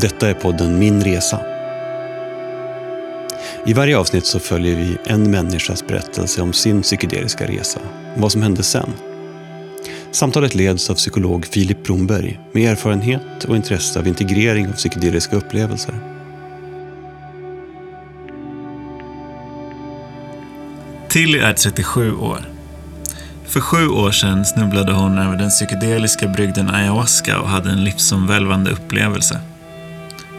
Detta är podden Min Resa. I varje avsnitt så följer vi en människas berättelse om sin psykedeliska resa och vad som hände sen. Samtalet leds av psykolog Filip Bromberg med erfarenhet och intresse av integrering av psykedeliska upplevelser. Tilly är 37 år. För sju år sedan snubblade hon över den psykedeliska brygden ayahuasca och hade en livsomvälvande upplevelse.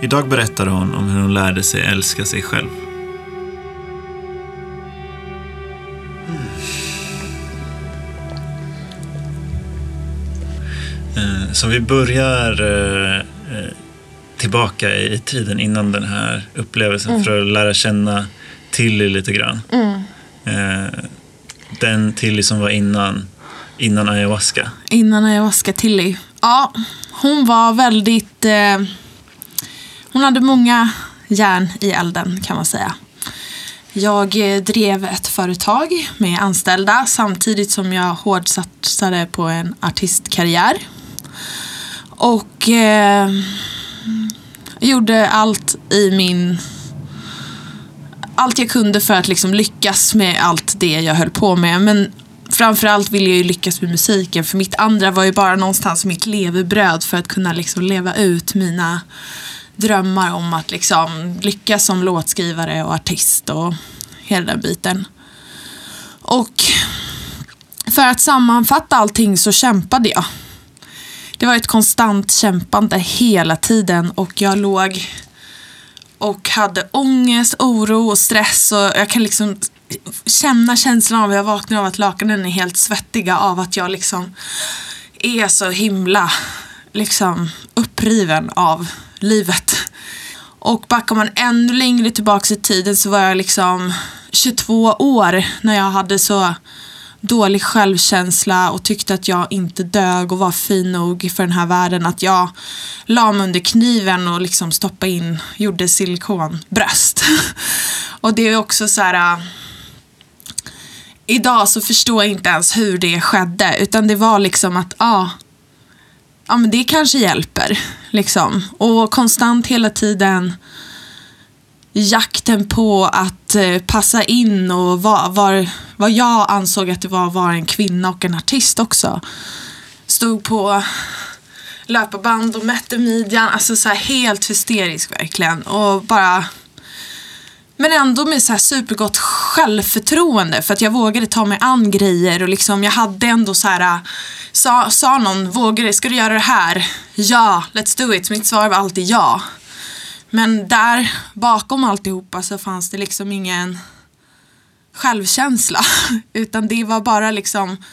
Idag berättar hon om hur hon lärde sig älska sig själv. Eh, Så vi börjar eh, eh, tillbaka i tiden innan den här upplevelsen för att lära känna Tilly lite grann. Eh, Den Tilly som var innan, innan ayahuasca. Innan ayahuasca Tilly. Ja, hon var väldigt... Eh, hon hade många järn i elden kan man säga. Jag eh, drev ett företag med anställda samtidigt som jag hårdsatsade på en artistkarriär. Och eh, gjorde allt i min... Allt jag kunde för att liksom lyckas med allt det jag höll på med. Men framförallt ville jag ju lyckas med musiken. För mitt andra var ju bara någonstans mitt levebröd för att kunna liksom leva ut mina drömmar om att liksom lyckas som låtskrivare och artist och hela den biten. Och för att sammanfatta allting så kämpade jag. Det var ett konstant kämpande hela tiden och jag låg och hade ångest, oro och stress och jag kan liksom känna känslan av, jag vaknar av att lakanen är helt svettiga av att jag liksom är så himla liksom uppriven av livet. Och backar man ännu längre tillbaka i tiden så var jag liksom 22 år när jag hade så dålig självkänsla och tyckte att jag inte dög och var fin nog för den här världen. Att jag la mig under kniven och liksom stoppade in, gjorde silikonbröst. och det är också så här... äh, Idag så förstår jag inte ens hur det skedde utan det var liksom att, ja, ah, ja men det kanske hjälper. Liksom. Och konstant hela tiden jakten på att eh, passa in och vad, var, vad jag ansåg att det var att vara en kvinna och en artist också. Stod på löparband och mätte midjan, alltså så här helt hysterisk verkligen. Och bara men ändå med så här supergott självförtroende för att jag vågade ta mig an grejer och liksom jag hade ändå så här sa, sa någon, vågar, ska du göra det här? Ja, let's do it. Mitt svar var alltid ja. Men där bakom alltihopa så fanns det liksom ingen självkänsla. Utan det var bara liksom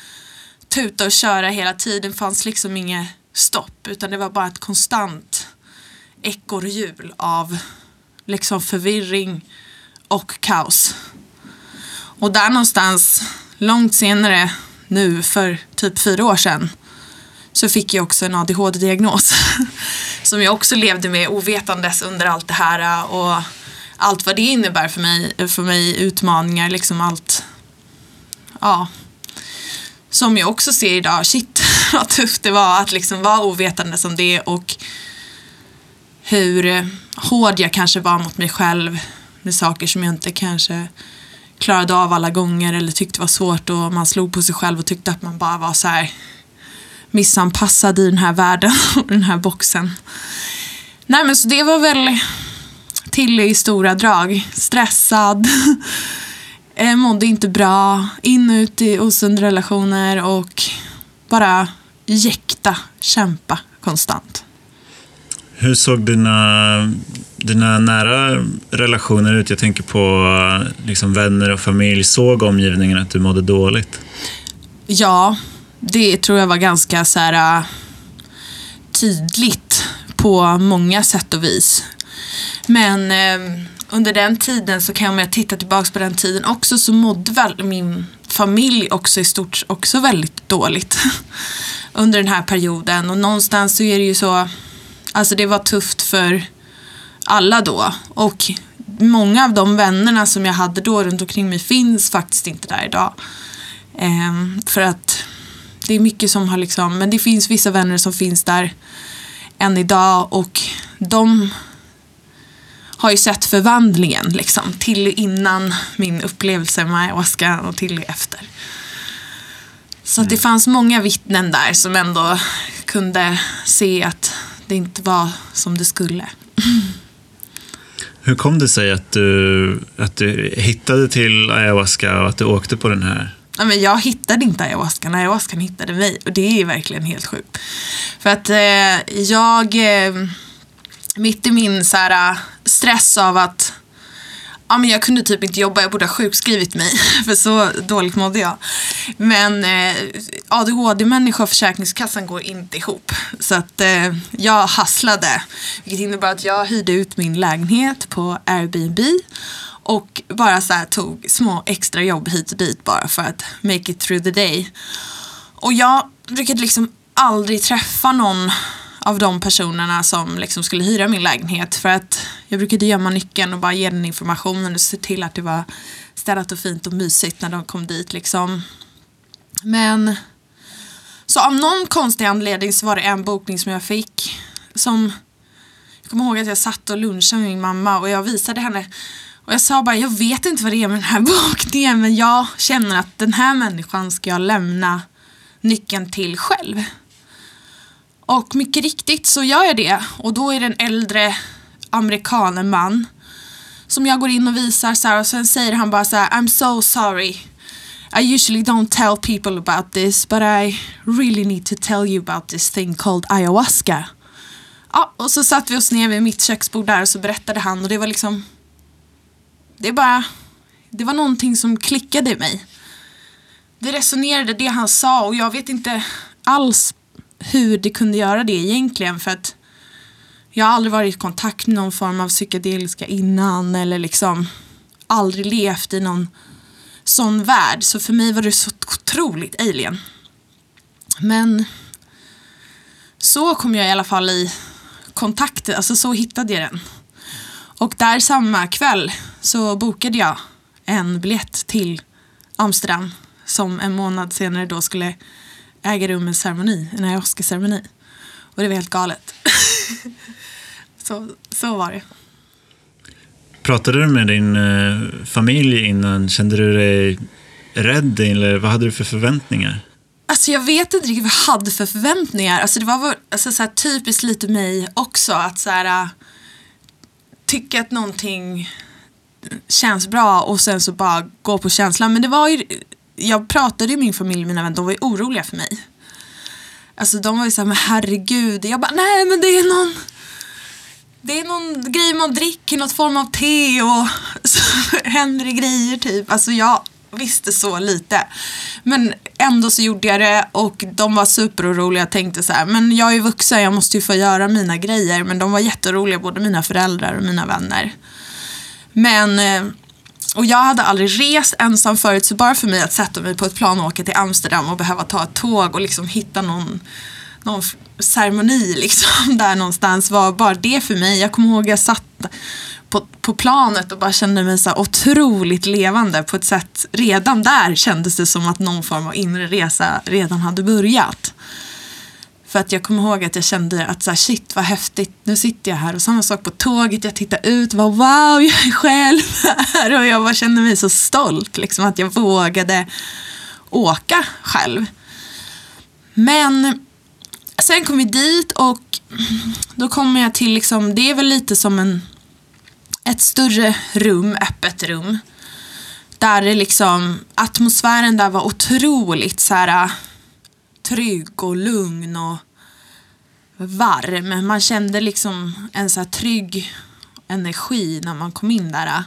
tuta och köra hela tiden. Det fanns liksom inget stopp. Utan det var bara ett konstant ekorrhjul av liksom förvirring och kaos. Och där någonstans, långt senare, nu för typ fyra år sedan, så fick jag också en ADHD-diagnos. Som jag också levde med ovetandes under allt det här äh, och allt vad det innebär för mig, för mig utmaningar, liksom allt. Ja. Som jag också ser idag, shit vad tufft det var att liksom vara ovetande som det och hur eh, hård jag kanske var mot mig själv med saker som jag inte kanske klarade av alla gånger eller tyckte var svårt och man slog på sig själv och tyckte att man bara var så här missanpassad i den här världen och den här boxen. Nej men så det var väl till i stora drag. Stressad, eh, mådde inte bra, in och ut i osunda relationer och bara jäkta, kämpa konstant. Hur såg dina, dina nära relationer ut? Jag tänker på liksom vänner och familj. Såg omgivningen att du mådde dåligt? Ja, det tror jag var ganska så här, äh, tydligt på många sätt och vis. Men eh, under den tiden så kan jag, om jag tillbaka på den tiden också så mådde väl min familj också i stort också väldigt dåligt under den här perioden. Och någonstans så är det ju så, alltså det var tufft för alla då. Och många av de vännerna som jag hade då runt omkring mig finns faktiskt inte där idag. Ehm, för att det är mycket som har liksom, men det finns vissa vänner som finns där än idag och de har ju sett förvandlingen liksom, till innan min upplevelse med ayahuasca och till efter. Så att det fanns många vittnen där som ändå kunde se att det inte var som det skulle. Hur kom det sig att du, att du hittade till ayahuasca och att du åkte på den här? Ja, men jag hittade inte ayahuascan, ayahuascan hittade mig. Och det är verkligen helt sjukt. För att eh, jag, eh, mitt i min så här, eh, stress av att ja, men jag kunde typ inte jobba, jag borde ha sjukskrivit mig. För så dåligt mådde jag. Men eh, ADHD-människa och Försäkringskassan går inte ihop. Så att eh, jag hasslade. Vilket innebar att jag hyrde ut min lägenhet på Airbnb. Och bara så tog små extra jobb hit och dit bara för att make it through the day. Och jag brukade liksom aldrig träffa någon av de personerna som liksom skulle hyra min lägenhet. För att jag brukade gömma nyckeln och bara ge den informationen och se till att det var städat och fint och mysigt när de kom dit liksom. Men så av någon konstig anledning så var det en bokning som jag fick som jag kommer ihåg att jag satt och lunchade med min mamma och jag visade henne och jag sa bara, jag vet inte vad det är med den här bokningen men jag känner att den här människan ska jag lämna nyckeln till själv. Och mycket riktigt så gör jag det. Och då är det en äldre amerikanerman som jag går in och visar så här, och sen säger han bara så här, I'm so sorry. I usually don't tell people about this but I really need to tell you about this thing called ayahuasca. Ja, och så satt vi oss ner vid mitt köksbord där och så berättade han och det var liksom det är bara, det var någonting som klickade i mig. Det resonerade det han sa och jag vet inte alls hur det kunde göra det egentligen för att jag har aldrig varit i kontakt med någon form av psykedeliska innan eller liksom aldrig levt i någon sån värld. Så för mig var det så otroligt alien. Men så kom jag i alla fall i kontakt, alltså så hittade jag den. Och där samma kväll så bokade jag en biljett till Amsterdam som en månad senare då skulle äga rum en ceremoni, en ayahuasca-ceremoni. Och det var helt galet. så, så var det. Pratade du med din eh, familj innan? Kände du dig rädd eller vad hade du för förväntningar? Alltså jag vet inte riktigt vad jag hade för förväntningar. Alltså det var alltså så här, typiskt lite mig också att så här, äh, tycka att någonting känns bra och sen så bara gå på känslan. Men det var ju, jag pratade ju med min familj, mina vänner, de var ju oroliga för mig. Alltså de var ju såhär, men herregud. Jag bara, nej men det är någon det är någon grej man dricker, något form av te och så händer det grejer typ. Alltså jag visste så lite. Men ändå så gjorde jag det och de var superoroliga. och tänkte så här, men jag är vuxen, jag måste ju få göra mina grejer. Men de var jätteroliga, både mina föräldrar och mina vänner. Men, eh, och jag hade aldrig rest ensam förut så bara för mig att sätta mig på ett plan och åka till Amsterdam och behöva ta ett tåg och liksom hitta någon, någon ceremoni liksom där någonstans var bara det för mig. Jag kommer ihåg jag satt på, på planet och bara kände mig så otroligt levande på ett sätt. Redan där kändes det som att någon form av inre resa redan hade börjat. För att jag kommer ihåg att jag kände att så här, shit vad häftigt, nu sitter jag här och samma sak på tåget, jag tittar ut och bara wow, jag är själv här och jag bara kände mig så stolt liksom att jag vågade åka själv. Men sen kom vi dit och då kommer jag till liksom, det är väl lite som en, ett större rum, öppet rum. Där det liksom, atmosfären där var otroligt så här trygg och lugn och varm. Man kände liksom en så här trygg energi när man kom in där.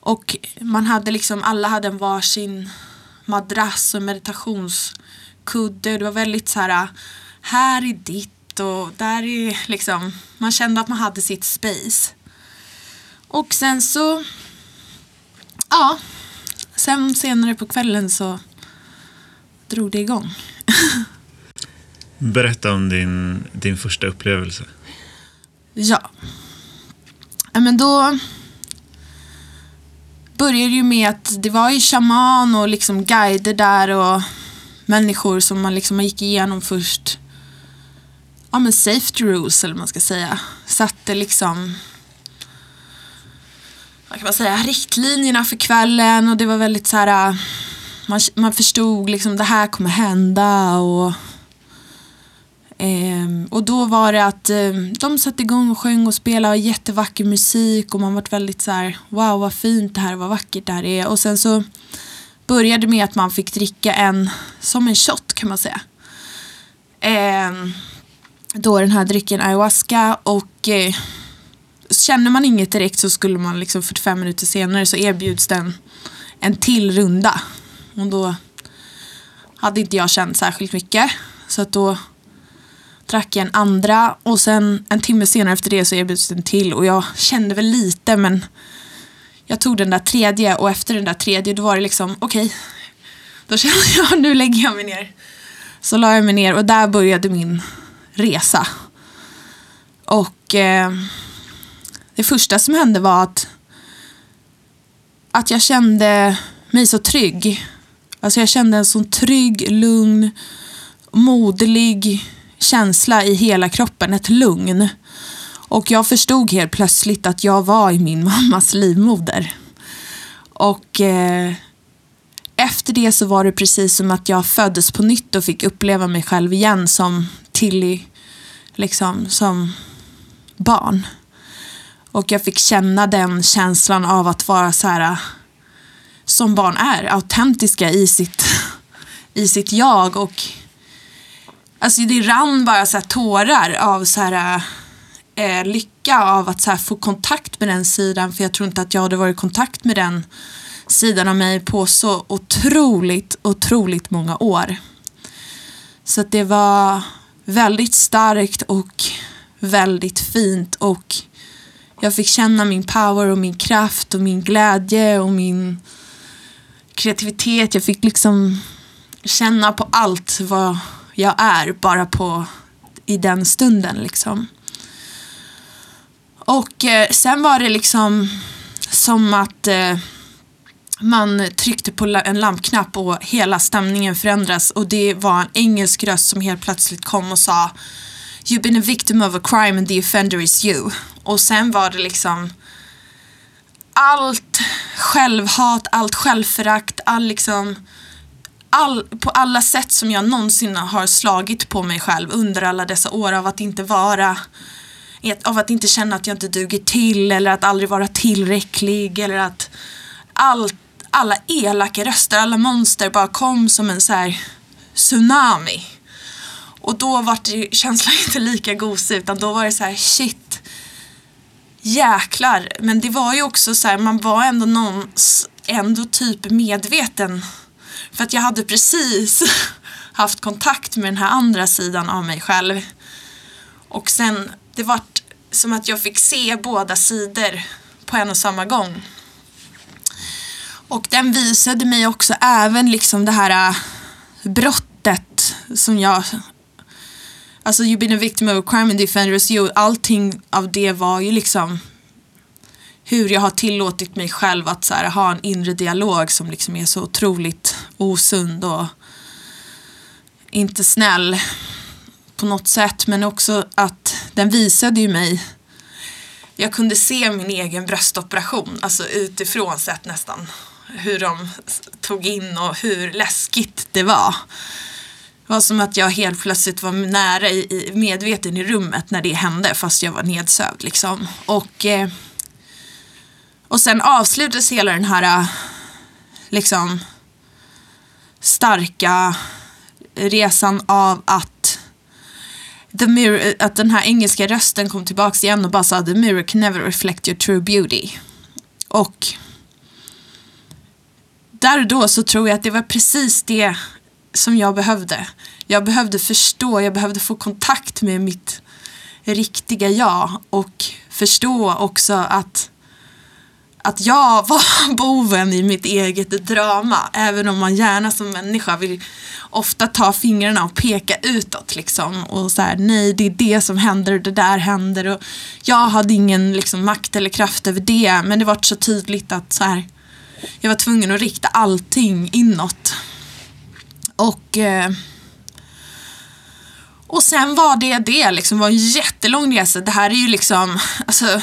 Och man hade liksom, alla hade en varsin madrass och meditationskudde. Det var väldigt så här, här är ditt och där är liksom, man kände att man hade sitt space. Och sen så, ja, sen senare på kvällen så drog det igång. Berätta om din, din första upplevelse. Ja. Men då började det ju med att det var ju shaman och liksom guider där och människor som man liksom gick igenom först ja, men safety rules eller vad man ska säga. Satte liksom vad kan man säga, riktlinjerna för kvällen och det var väldigt så här man, man förstod liksom det här kommer hända och eh, och då var det att eh, de satte igång och sjöng och spelade jättevacker musik och man var väldigt så här wow vad fint det här vad vackert det här är och sen så började med att man fick dricka en som en shot kan man säga. Eh, då den här drycken ayahuasca och eh, känner man inget direkt så skulle man liksom 45 minuter senare så erbjuds den en till runda. Och då hade inte jag känt särskilt mycket. Så att då drack jag en andra och sen en timme senare efter det så erbjuds den till och jag kände väl lite men jag tog den där tredje och efter den där tredje då var det liksom okej. Okay, då kände jag nu lägger jag mig ner. Så la jag mig ner och där började min resa. Och eh, det första som hände var att, att jag kände mig så trygg. Alltså jag kände en sån trygg, lugn, moderlig känsla i hela kroppen, ett lugn. Och jag förstod helt plötsligt att jag var i min mammas livmoder. Och eh, efter det så var det precis som att jag föddes på nytt och fick uppleva mig själv igen som Tilly, liksom som barn. Och jag fick känna den känslan av att vara så här eh, som barn är, autentiska i sitt, i sitt jag. Och alltså det rann bara så tårar av så här, eh, lycka av att så här, få kontakt med den sidan. För jag tror inte att jag hade varit i kontakt med den sidan av mig på så otroligt, otroligt många år. Så att det var väldigt starkt och väldigt fint och jag fick känna min power och min kraft och min glädje och min kreativitet. Jag fick liksom känna på allt vad jag är bara på i den stunden liksom. Och eh, sen var det liksom som att eh, man tryckte på en lampknapp och hela stämningen förändras och det var en engelsk röst som helt plötsligt kom och sa You've been a victim of a crime and the offender is you. Och sen var det liksom allt självhat, allt självförakt, all liksom all, på alla sätt som jag någonsin har slagit på mig själv under alla dessa år av att inte vara av att inte känna att jag inte duger till eller att aldrig vara tillräcklig eller att allt, alla elaka röster, alla monster bara kom som en så här tsunami. Och då var det känslan inte lika gosig utan då var det så här shit jäklar. Men det var ju också så här, man var ändå någon, ändå typ medveten. För att jag hade precis haft kontakt med den här andra sidan av mig själv. Och sen, det var som att jag fick se båda sidor på en och samma gång. Och den visade mig också även liksom det här äh, brottet som jag Alltså you've been a victim of a crime and defenders you. Allting av det var ju liksom hur jag har tillåtit mig själv att så här, ha en inre dialog som liksom är så otroligt osund och inte snäll på något sätt. Men också att den visade ju mig jag kunde se min egen bröstoperation, alltså utifrån sett nästan. Hur de tog in och hur läskigt det var. Det var som att jag helt plötsligt var nära i, medveten i rummet när det hände fast jag var nedsövd liksom. Och, eh, och sen avslutades hela den här eh, liksom starka resan av att the mirror, att den här engelska rösten kom tillbaks igen och bara sa the mirror can never reflect your true beauty. Och där och då så tror jag att det var precis det som jag behövde. Jag behövde förstå, jag behövde få kontakt med mitt riktiga jag och förstå också att att jag var boven i mitt eget drama. Även om man gärna som människa vill ofta ta fingrarna och peka utåt liksom. Och så här, nej det är det som händer och det där händer. Och jag hade ingen liksom, makt eller kraft över det. Men det var så tydligt att så här, jag var tvungen att rikta allting inåt. Och, eh, Och sen var det det, liksom var en jättelång resa. Det här är ju liksom, alltså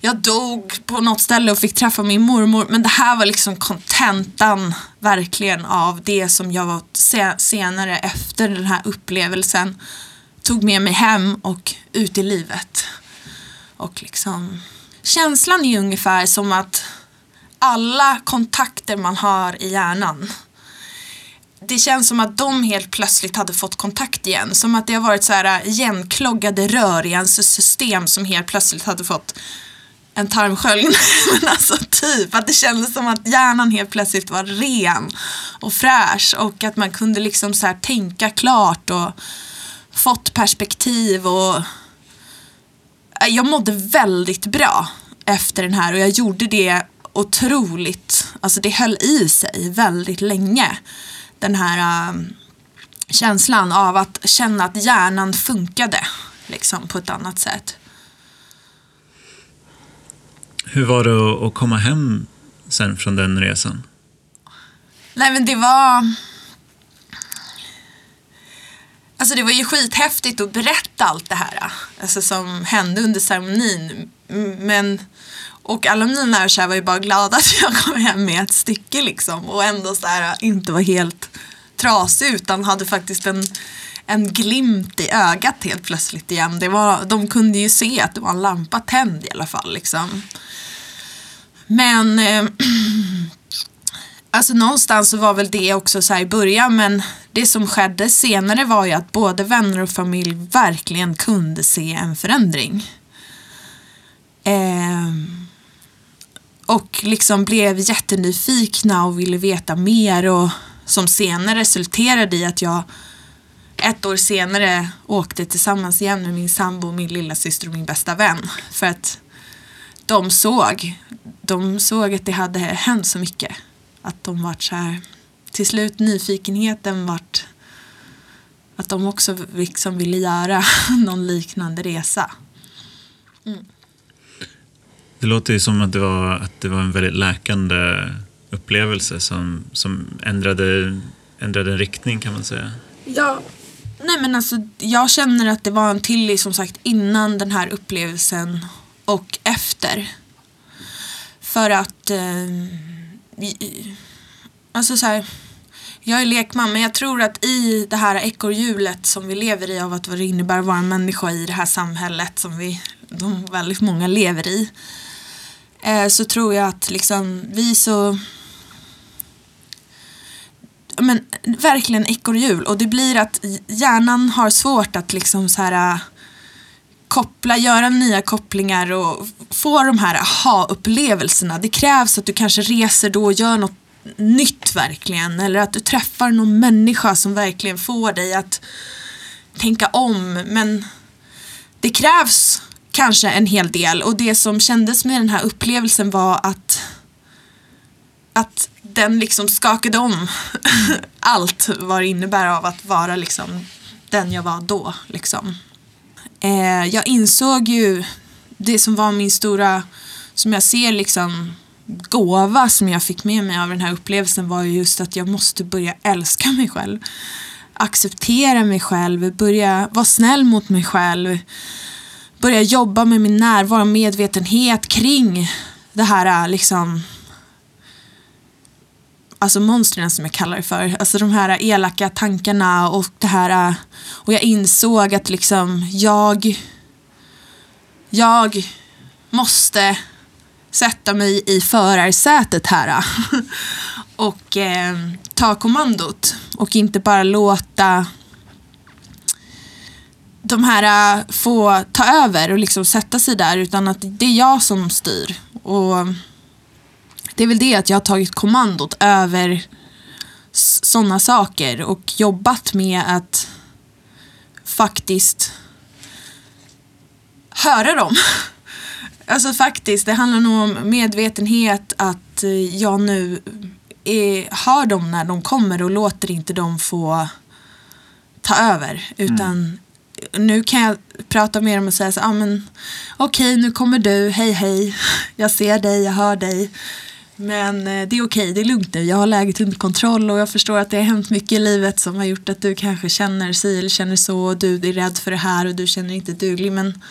jag dog på något ställe och fick träffa min mormor. Men det här var liksom kontentan verkligen av det som jag var senare efter den här upplevelsen tog med mig hem och ut i livet. Och liksom känslan är ungefär som att alla kontakter man har i hjärnan det känns som att de helt plötsligt hade fått kontakt igen. Som att det har varit så här igenkloggade rör i ens system som helt plötsligt hade fått en tarmsköljning. Men alltså typ att det kändes som att hjärnan helt plötsligt var ren och fräsch och att man kunde liksom så tänka klart och fått perspektiv och äh, jag mådde väldigt bra efter den här och jag gjorde det otroligt, alltså det höll i sig väldigt länge. Den här äh, känslan av att känna att hjärnan funkade liksom på ett annat sätt. Hur var det att komma hem sen från den resan? Nej men det var... Alltså det var ju skithäftigt att berätta allt det här alltså som hände under ceremonin. Men, och alla mina nära och kära var ju bara glada att jag kom hem med ett stycke liksom och ändå så här, inte var helt trasig utan hade faktiskt en, en glimt i ögat helt plötsligt igen. Det var, de kunde ju se att det var en lampa tänd i alla fall. Liksom. Men eh, alltså någonstans så var väl det också så här i början men det som skedde senare var ju att både vänner och familj verkligen kunde se en förändring. Eh, och liksom blev jättenyfikna och ville veta mer och som senare resulterade i att jag ett år senare åkte tillsammans igen med min sambo, min lilla syster och min bästa vän. För att de såg, de såg att det hade hänt så mycket. Att de vart så här, till slut nyfikenheten vart att de också liksom ville göra någon liknande resa. Mm. Det låter ju som att det var, att det var en väldigt läkande upplevelse som, som ändrade, ändrade riktning kan man säga. Ja, nej men alltså jag känner att det var en Tilly som sagt innan den här upplevelsen och efter. För att eh, alltså så här, jag är lekman men jag tror att i det här ekorrhjulet som vi lever i av att vad det innebär att vara en människa i det här samhället som vi, de väldigt många lever i. Eh, så tror jag att liksom vi så men verkligen ekorrhjul och det blir att hjärnan har svårt att liksom så här äh, koppla, göra nya kopplingar och få de här aha-upplevelserna. Det krävs att du kanske reser då och gör något nytt verkligen. Eller att du träffar någon människa som verkligen får dig att tänka om. Men det krävs kanske en hel del och det som kändes med den här upplevelsen var att att den liksom skakade om allt vad det innebär av att vara liksom den jag var då. Liksom. Eh, jag insåg ju det som var min stora, som jag ser liksom gåva som jag fick med mig av den här upplevelsen var ju just att jag måste börja älska mig själv. Acceptera mig själv, börja vara snäll mot mig själv. Börja jobba med min närvaro och medvetenhet kring det här liksom alltså monstren som jag kallar det för. Alltså de här elaka tankarna och det här eh, och jag insåg att liksom jag jag måste sätta mig i förarsätet här eh, och eh, ta kommandot och inte bara låta de här eh, få ta över och liksom sätta sig där utan att det är jag som styr. Och det är väl det att jag har tagit kommandot över sådana saker och jobbat med att faktiskt höra dem. Alltså faktiskt, det handlar nog om medvetenhet att jag nu är, hör dem när de kommer och låter inte dem få ta över. Utan mm. nu kan jag prata med dem och säga så ah, men okej okay, nu kommer du, hej hej, jag ser dig, jag hör dig men eh, det är okej, det är lugnt nu. Jag har läget under kontroll och jag förstår att det har hänt mycket i livet som har gjort att du kanske känner sig eller känner så och du är rädd för det här och du känner dig inte duglig. Men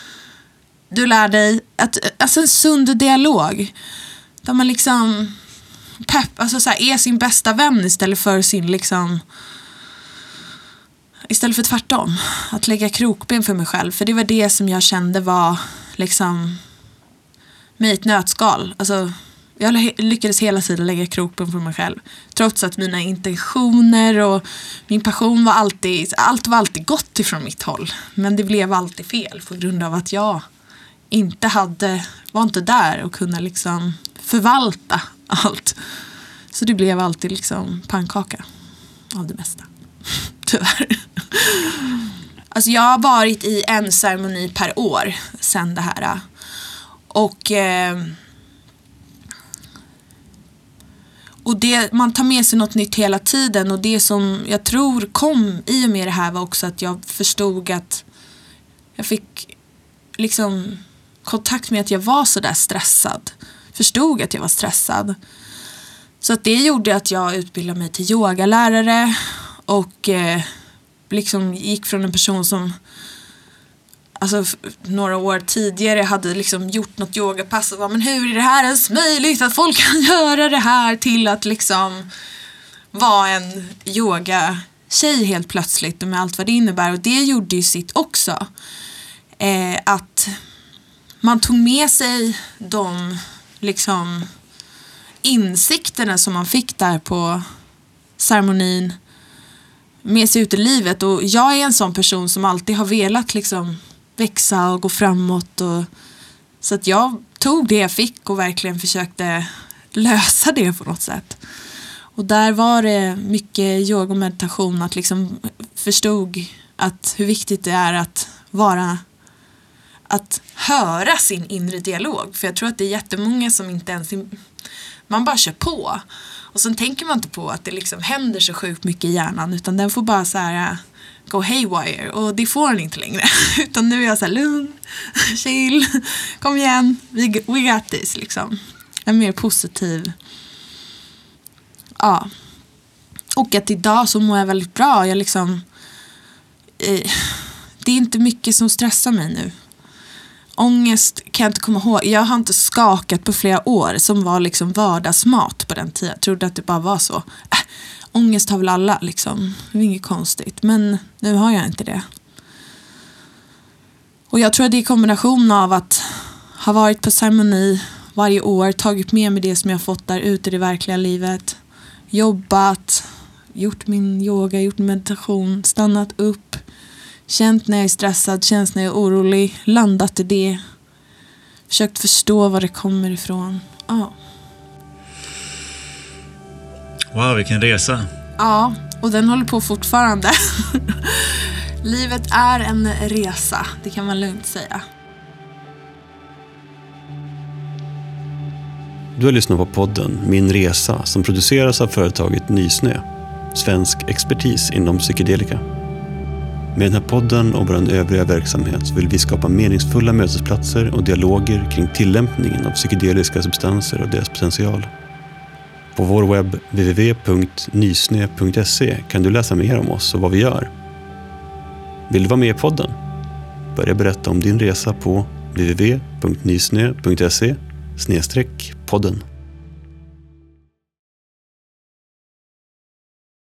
du lär dig att, alltså en sund dialog. Där man liksom pepp, alltså så här, är sin bästa vän istället för sin liksom Istället för tvärtom. Att lägga krokben för mig själv. För det var det som jag kände var liksom mig i ett nötskal. Alltså, jag lyckades hela tiden lägga kroppen för mig själv. Trots att mina intentioner och min passion var alltid, allt var alltid gott ifrån mitt håll. Men det blev alltid fel på grund av att jag inte hade, var inte där och kunde liksom förvalta allt. Så det blev alltid liksom pannkaka av det mesta. Tyvärr. Alltså jag har varit i en ceremoni per år sen det här. Och eh, och det, man tar med sig något nytt hela tiden och det som jag tror kom i och med det här var också att jag förstod att jag fick liksom kontakt med att jag var sådär stressad. Förstod att jag var stressad. Så att det gjorde att jag utbildade mig till yogalärare och eh, liksom gick från en person som alltså, några år tidigare hade liksom gjort något yogapass och bara, men hur är det här ens möjligt att folk kan göra det här till att liksom vara en yoga-tjej helt plötsligt med allt vad det innebär och det gjorde ju sitt också. Eh, att man tog med sig de liksom insikterna som man fick där på ceremonin med sig ut i livet och jag är en sån person som alltid har velat liksom växa och gå framåt och så att jag tog det jag fick och verkligen försökte lösa det på något sätt. Och där var det mycket yoga och meditation att liksom förstod att hur viktigt det är att vara att höra sin inre dialog. För jag tror att det är jättemånga som inte ens man bara kör på. Och sen tänker man inte på att det liksom händer så sjukt mycket i hjärnan utan den får bara så här gå haywire och det får den inte längre. Utan nu är jag så här lugn, chill, kom igen, we, we got this liksom. En mer positiv, ja. Och att idag så mår jag väldigt bra. Jag liksom, eh, det är inte mycket som stressar mig nu ångest kan jag inte komma ihåg. Jag har inte skakat på flera år som var liksom vardagsmat på den tiden. Jag trodde att det bara var så. Äh, ångest har väl alla liksom. Det är inget konstigt. Men nu har jag inte det. Och jag tror att det är kombination av att ha varit på ceremoni varje år, tagit med mig det som jag fått där ute i det verkliga livet, jobbat, gjort min yoga, gjort meditation, stannat upp, Känt när jag är stressad, känt när jag är orolig, landat i det. Försökt förstå var det kommer ifrån. Ja. Wow, vilken resa. Ja, och den håller på fortfarande. Livet är en resa, det kan man lugnt säga. Du har lyssnat på podden Min Resa som produceras av företaget Nysnö. Svensk expertis inom psykedelika. Med den här podden och vår övriga verksamhet vill vi skapa meningsfulla mötesplatser och dialoger kring tillämpningen av psykedeliska substanser och deras potential. På vår webb www.nysne.se kan du läsa mer om oss och vad vi gör. Vill du vara med i podden? Börja berätta om din resa på www.nysne.se podden.